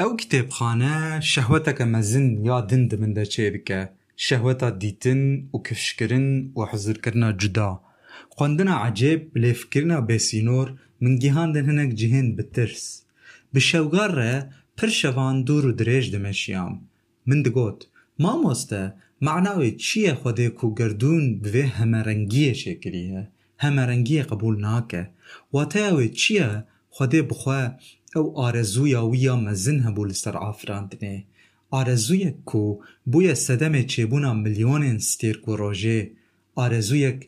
ئەو کتێبخانە شەهوەتەکە مەزن یا دن من دەچێ بکە شەهوەتا دیتن و کفشکردن و حزرکردنا جودا خوندنا عجێب لێفکردنا بێسینۆر من گیهاندن هەنێک جیهێن بترس bi şewgar re pir şevan dûr û dirêj dimeşiyam min digot mamoste meعنawê çi ye xwedê ku gerdûn bi vê hemerengiyê çêkiriye hemerengiyê qebûl nake wateya wê çi ye xwedê bixwe ew ئەو ئارەزوویا ویە مەزن هەبوو لەسەر ئافراندنێ ئارەزوویەک و بووە سەدەمێ چێبوونا ملیۆنێن ستێرک و ڕۆژێ ئارەزوویەک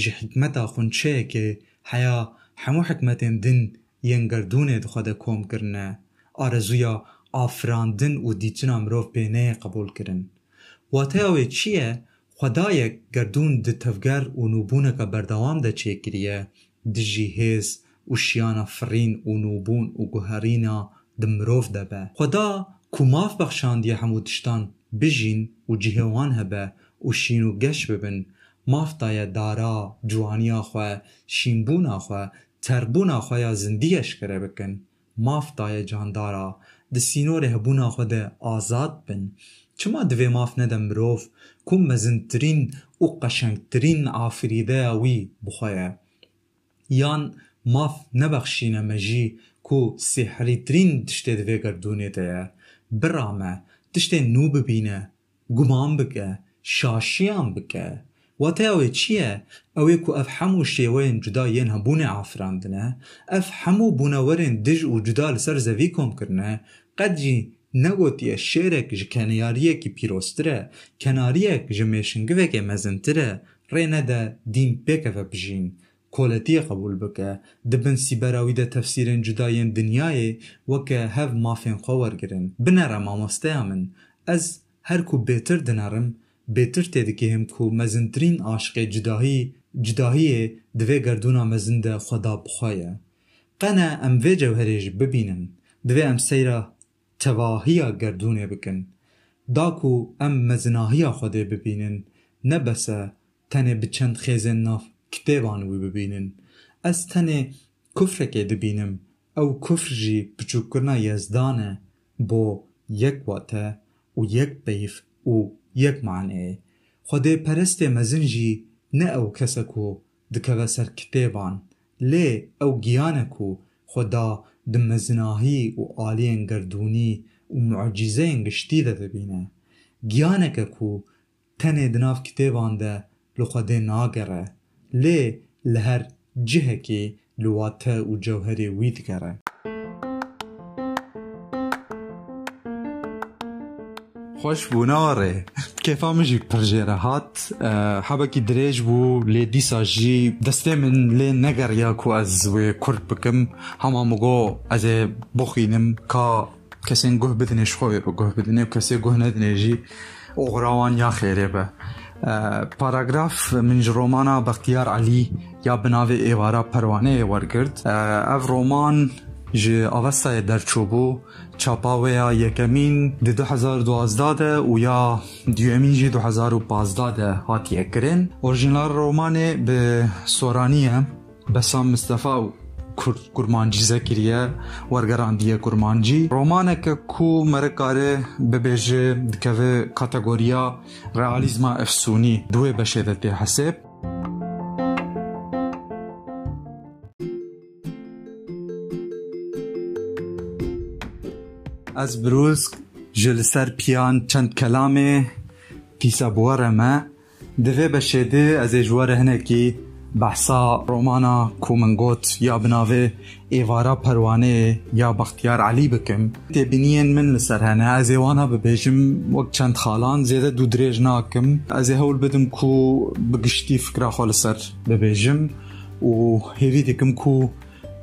ji hikmeta xunçeyekê heya hemû hikmetên din yên gerdûnê dixwe de kom kirine arezûya afirandin û dîçina mirov pêneyê qebûl kirin wateya wê çi ye xwedayek gerdûn di tevger û nûbûneka berdewam de çêkiriye di jî hêz او شیانا فرین او نوبون او گوهرینا دمروف دبه خدا کماف بخشاندی همو دشتان بجین او جهوان هبه او شینو گش ببن. ماف دایا دارا جوانی آخوا شینبون آخوا تربون آخوا یا زندیش کره بکن. ماف دایا جاندارا دی سینو ره بون آخوا ده آزاد بن. چما دوی ماف نده مروف کم مزندترین او قشنگترین آفریده اوی بخواه یان mirov ku mezintirîn û qeşengtirîn afirîdeya wî bixwe ye yan mav nebexşîne me jî ku sêherîtirîn tiştê di vê gerdûnê de ye bira me tiştên nû bibîne guman bike şaşiyan bike wateya wê çi ye ew ê ku ev hemû şêweyên cuda yên hebûnê afirandine ev hemû bûnewerên dij û cuda li ser zevî komkirine qet jî negotiye şêrek ji kenariyekî pîroztir e kenariyek ji mêşingivekê mezintir e rê nede dîn pêkeve bijîn کولتی قبول بکه دبن سيبراوي ده تفسير دنیای و که هف مافین خوار گرن. بنرا ما مستعمن از هر کو بهتر دنارم بهتر هم کو مزندرین عاشق جدایی جدایی دوی گردونا مزند خدا بخواه. قنا ام وی جوهرش ببینن دوی ام سیرا تواهی گردونه بکن. داکو ام مزناهی خوده ببینن. نبسه تنه بچند خیزن نفت کتێبان وی ببینن. ئەس تەنێ کوفرێکێ دبینم ئەو کوفرژی بچووکردنا یێزدانە بۆ یەک واتە و یەک بەیف و یەک معنێ خودێ پەرستێ مەزنجی نە ئەو کەسەک و دکەوە سەر کتێبان لێ ئەو گیانەک و خدا دمەزناهی و ئالێن گردردونی و معجززەیەن گشتی دەدەبینە گیانەکە و تەنێ دناف کتێبان دە لە خودێ ناگەڕە. lê li her cihekê li wate û cewherê wî digere. خوش بو ناره کیفا مجی پرژیره هات حبکی دریج بو لی دیسا جی دسته من لی نگر یا کو از و کرد بکم هما مگو از بخینم که کسی گوه بدنه شخوی بو گوه بدنه و کسی گوه ندنه جی اغراوان یا خیره به پاراگراف منج رومانا بختیار علی یا بناوی ایوارا پروانه ورگرد او رومان جی آوستا در چوبو چاپاویا یکمین دی دو هزار دوازده و یا دیومین جی دو هزار و بازده ده هاتیه کرن رومانه به سورانیه بسام مصطفی کرمانجی کریه ورگراندیه کرمانجی رومانه که کو مرکاره ببیجه دکوه کاتگوریا رئالیزما افسونی دوی بشیده تی حسب از بروز جلسر پیان چند کلامه تیسا بوارمه دوی بشیده از اجوار هنکی بحثا رومانا کومنگوت یا بناوه ایوارا پروانه یا بختیار علی بکم. تبینین من لسر هنه از ایوانا ببیجم وقت چند خالان زیده دو دریج ناکم. از ایوال بدم کو بگشتی فکرا خوال سر ببیجم و هیوی دیکم کو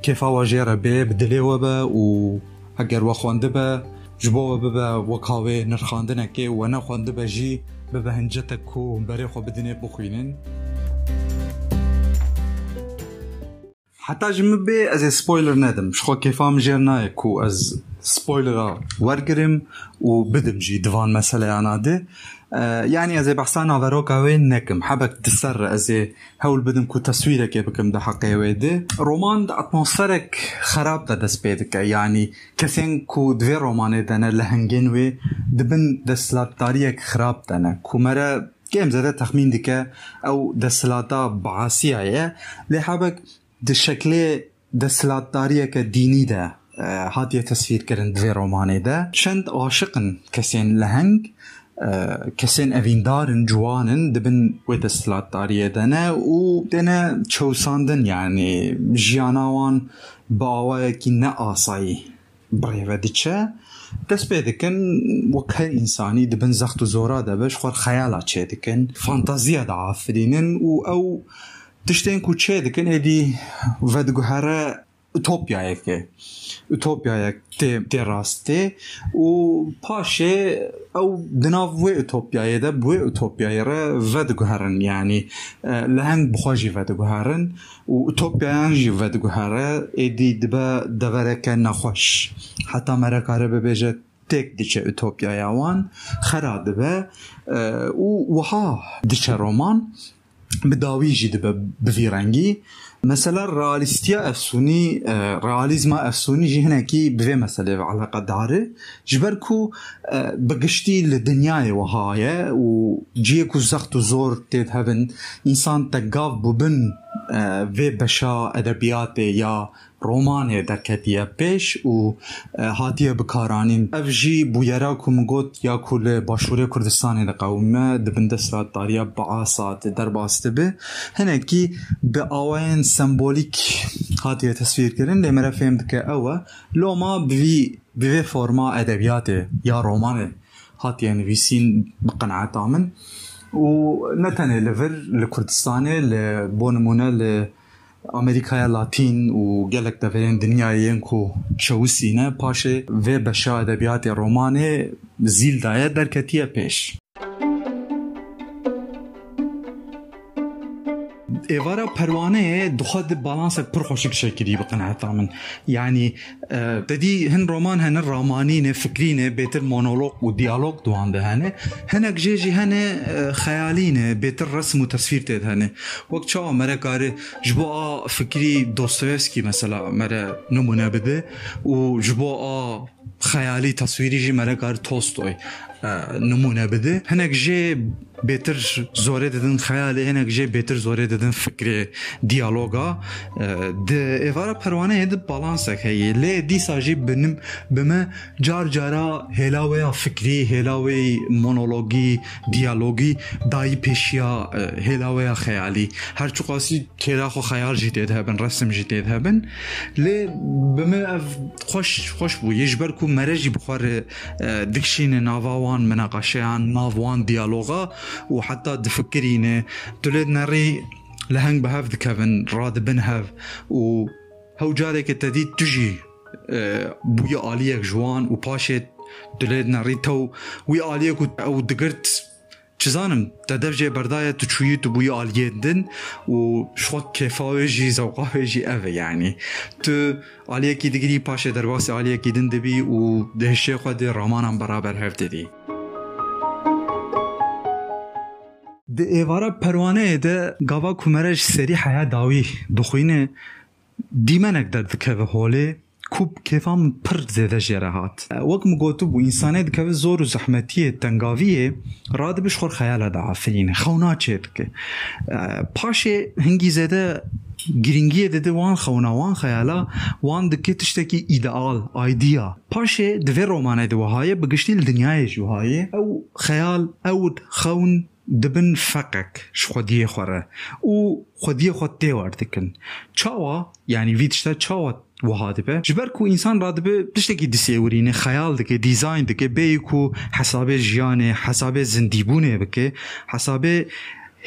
کفا و را بی بدلی و با و اگر و خوانده با جبا و ببا و کاوه نرخانده نکه و نخوانده با جی ببا هنجه تکو بری خوابدینه بخوینن. Thank. حتى جمبي از سبويلر نادم. شخو كيفام جيرنايك و از سبويلر ورقرم وبدمجي دفان مثلا أنا آه، دي يعني ازي بحسانا فاروكا وين نكم. حبك تسر ازي هول بدم كو تصويرك بكم ده حقي ويدي. رومان ده اتموسفرك خراب ده دسبيدك يعني كسين كو دوي روماني دانا لهنجين وي دبن دسلات تاريك خراب دانا. كو مرا كيم زادة تخمين ديك أو دسلاتا بعاسية لحبك د شکل د سلاتداریه دینی ده. آه، هاتیه تصویر کردن دوی رومانه ده. چند عاشقن کسین لهنگ آه، کسین اویندارن جوانن دبن و دستلات داریه دنه و دنه چوساندن یعنی جیاناوان باوه که نه آسایی بریوه دیچه دست به دکن وکه انسانی دبن زخت و زورا ده بش خور خیالا چه دکن. فانتازیا دا و أو ئەو تشتێن و چێ دەکەن ئێدی ڤەدگوهرە ئوتۆپیایەکێ ئوتۆپیایەک تێ ڕاستێ و پاشێ ئەو دناو وێ ئوتۆپیایەدە بوێ ئوتۆپیایرە ڤە دگوهرن ینی لە هەنگ بخۆژی ڤە دگوهرن و ئوتۆپیانژی ڤە دگوهرە ئێدی دبە دەڤەرەکە نەخۆش حتا مەرەکارە ببێژێت تێک دیچە ئوتۆپیایاوان خەرا دبە و وها دیچە ڕۆمان بداویژی دبە بڤیرەنگی مثلا راليستيا افسوني راليزما افسوني جي هناكي بفي مسألة علاقة داري جبركو بقشتي لدنياي وهاي وجيكو زخت زور تيد هبن. انسان تقاف ببن في بشا ادبياتي يا رومان در کتیه. پیش و هاتیه بکارانیم اف جی بویرا کم گوت یا کل باشوری کردستانی در قومه دبندست را تاریه با آسات در باسته به. هنه که به آوین سمبولیک هاتیه تصویر کردن لی مره فهمد او اوه. لوما بوی بوی فرما ادبیات یا رومان هاتیه نویسین بقنعت آمن. و نتنه لفر لکردستانه لبونمونه لبونمونه امریکای لاتین و گلک دفرین دنیا یین کو شو پاشه و بشا ادبیات رومانه زیل دایه در کتیه پیش. پەروانەیە دخوات بالانسێک پڕ خۆشک شەکری بقنعتا من یعنی هەن ڕۆمان هەنە ڕامانینێ فکرینێ بێتر مۆنۆلۆگ و دیالۆگ دوانده هەنێ هەنێک جێژی هەنێ خەیالینێ بێتر ڕسم و تەسفیر تێت هەنێ وەک چاوە مەرەکارێ ji bo a fikrî Dostoyevskî mesela mere numune bide û ji bo a xeyalî taswîrî Tostoy numune bide hinek jê بێتر زۆرێ دەدن خەیالێ هێنێک ژێ بێتر زۆرێ دەدن فکرێ دیالۆگا ئێوارە پەروانەیە د باڵانسێک هەیە لێ دیساژی بنم بمە جار جارا هێلاوەیە فکری هێلاوەی مۆنۆلۆگی دیالۆگی دایی پێشیا هێلاوەیە خەیالی هەرچقاسی تێداخۆ خەیالژی تێت هەبن ڕستمژی تێت هەبن لێ بمە خۆش خۆش بوو یەژبەر و مەرەژی بخوارێ دکشینە وان مناقشان ما وان ديالوغا وحتى تفكرينه تولد ناري لهنگ بهاف دكابن راد بن هاف و هو جارك التديد تجي آه، بويا آليك جوان و باشت تولد ناري تو وي آليك أو دقرت چزانم تدرجه برداية تشوي تبوي آليدن و شوات كيفاوي جي زوقاوي جي اوه يعني. تو آليه كي دقري باشا درواس آليه كي دن دبي و دهشه خود رامانم برابر هفته دي. خوا دێ ڕامانان بەرابەر هەف دەدی د ئێوارە پەروانەیە دە گاوا کومەرەش سەری حیا داوی دخوینە دیمەنێک دەردکەوە هۆلێ کوب کێفام پڕ زێدە ژێرە هات وەکم گوتو بوو ئینسانێ دکەوە زۆر و زەحمەتیە تەنگاویە ڕاد بش خۆر خەیالە داعافرینە خەو ناچێت بکە پاشێ هەنگی زێدە گرنگیە دەدە وان خەوناوان خەیالا وان دکێ تشتێکی ئیدئال ئایدیا پاشێ دەوێ ڕۆمانە دوهایە بگشتی لە دنیاە ژوهایە ئەو خەیال ئەوت خەون dibin ji xwediyê xwe re û xwediyê xwe têwar dikin çawa yanî vî tişte çawa wiha dibe ji ber ku însan radibe tiştekî disêwirîne xeyal dike dîzayn dike bêyî ku hesabê jiyanê hesabê zindîbûnê bike hesabê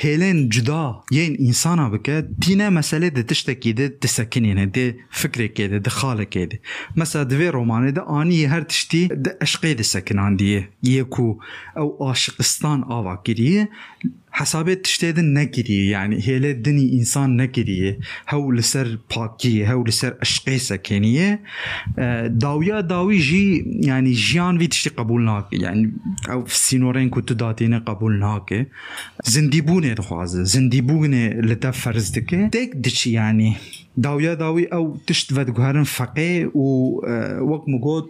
هێلێن جدا یین ئینسانە بکە دینە مەسلێ di tiştekî de disekinîne dê fikrêkê de dixalekê de. Mesela divê romanê de aniyê her tiştî di eşqê disekinandiye yê ku ew aşiqistan ava kiriye حسابات تشتادن يعني هي لا دني انسان نكري هاو لسر باكي هاو لسر اشقیسا كانية داويا داوي جي يعني جيان في تشتي قبول يعني أو في السينورين كنت داتيني قبول زنديبوني زندیبونه زنديبوني زندیبونه لتا فرز دکه. دیک دچی یعنی أو تشت ود فقي فقه و آه، وقت مگود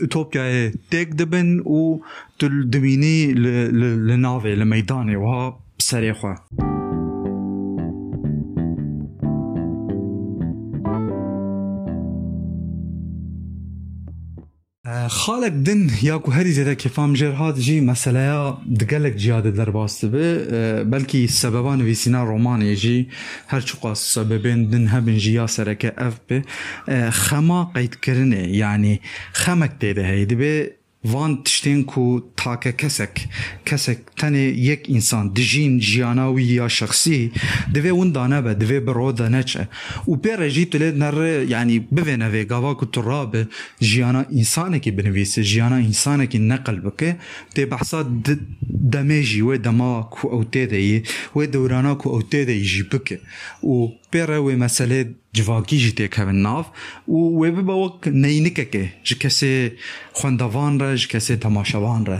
اوتوبيا تيك دبن و تل دميني لنافي لميداني وها serê xwe. خالك دن یا کو هری زیده که فام جرهات جی مسئله دگلک جیاده در باسته به بلکی سببان ویسینا رومانی جی هر چقا سببین دن هبن جیا سرکه اف به خما قید کرنه یعنی خمک دیده هیده به وان تشتین کو تاکه کسک کسک تنه یک انسان دجین جیاناوی یا شخصی دوی اون دانه به دوی برو دانه چه و پر جی تله نر یعنی بوینه وی گاوا کو تراب جیانا انسانه کی بنویسه جیانا انسانه کی نقل بکه تی بحثا دمیجی و دما کو اوته دی و دورانا کو اوته دی جی بکه و پر و مسئله جواکی جی تی ناف او ویب با وک نینکه که جی کسی خوندوان را جی کسی را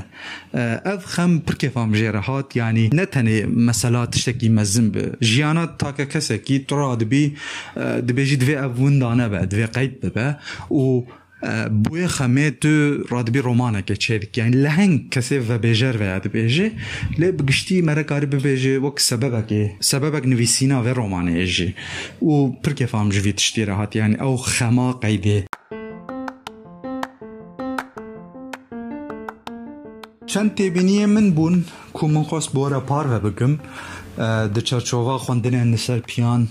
از خم پرکی فام جیرهات یعنی نتنی مسلا تشتکی مزم بی جیانا تا که کسی که تراد بی دبیجی دوی او وندانه بی دوی قید بی و بوی خمه تو رادبی رومانه چیدک یعنی لهنگ کسی و بیجر و یاد بیجه لی بگشتی مره کاری ببیجه وک سببه که سببه نویسینا و رومانه ایجه و پرکه فهم جوی تشتی راحت یعنی او خما قیده. چند تێبینیە من بوون کو من خواست بۆرە پار بە بگم. دە چەرچۆڤ خوندنە نسەر پیان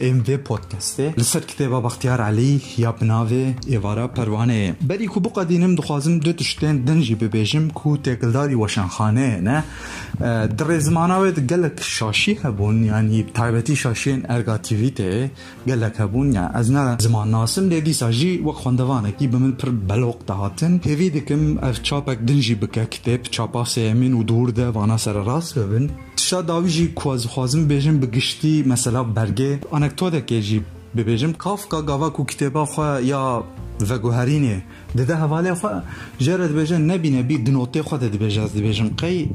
ام وی پودکسته لسر کتابا بختیار علی یا بناوه ایوارا پروانه بری کو بو قدینم دخوازم دو تشتین دنجی ببیجم کو تکلداری وشنخانه نه در زمانه وید گلک شاشی هبون یعنی تایبتی شاشین ارگاتیویته گلک هبون یا از نه زمان ناسم لیدی ساجی وک خوندوانه کی بمن پر بلوق دهاتن هیوی دکم اف چاپک دنجی بکه کتاب چاپا سیمین و دور ده وانا سر راست ببن تشا داویجی کواز خوازم بیجم بگشتی مثلا برگه anekdoteke jî bibêjim kafka gava ku kitêba xwe ya veguherînê dide hevalê xwe jê re dibêje nebîne bî di notê xwe de dibêje ez dibêjim qey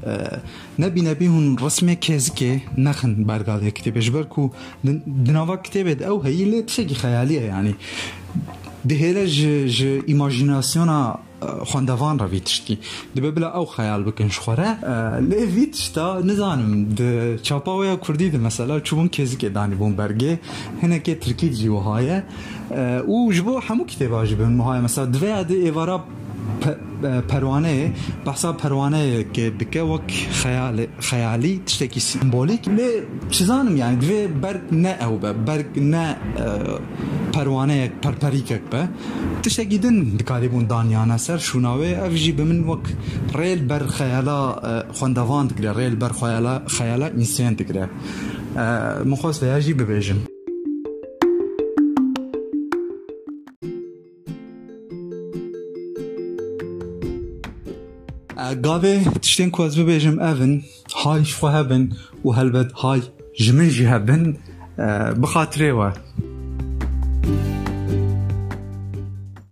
nebîne bî hûn resmê kêzikê nexin bergadê kitêbê ji ber ku di nava kitêbê de ew heyî lê tişekî xeyalî ye yanî dihêle ji ji îmajînasyona خواندەوان ڕەویتشتی دەبێ بلا ئەو خەیال بکەن شخۆرە لێوی تشتا نزانم چاپاوەیە کوردی د مەسەلا چوون کێزیکێدانی بوون بەرگێ هەنێکێ ترکی جیوەهایە و ji bo hemû kitêbaji bin muhaye mesela divê de êvara پروانه بحثا پروانه که دکه وک خیال خیالی تشتکی سیمبولیک لی چیزانم یعنی دوی برگ نه او به برگ نه پروانه پرپریکک به. تشتکی دن دکاری بون دانیانا سر شوناوه اف جی بمن وک ریل بر خیالا خوندوان دکره ریل بر خیالا خیالا انسان دکره مخواست ویاجی ببیجم قابي تشتين كواز ببيجم أفن هاي شفا هبن وهلبت هاي جمنجي هبن بخاطري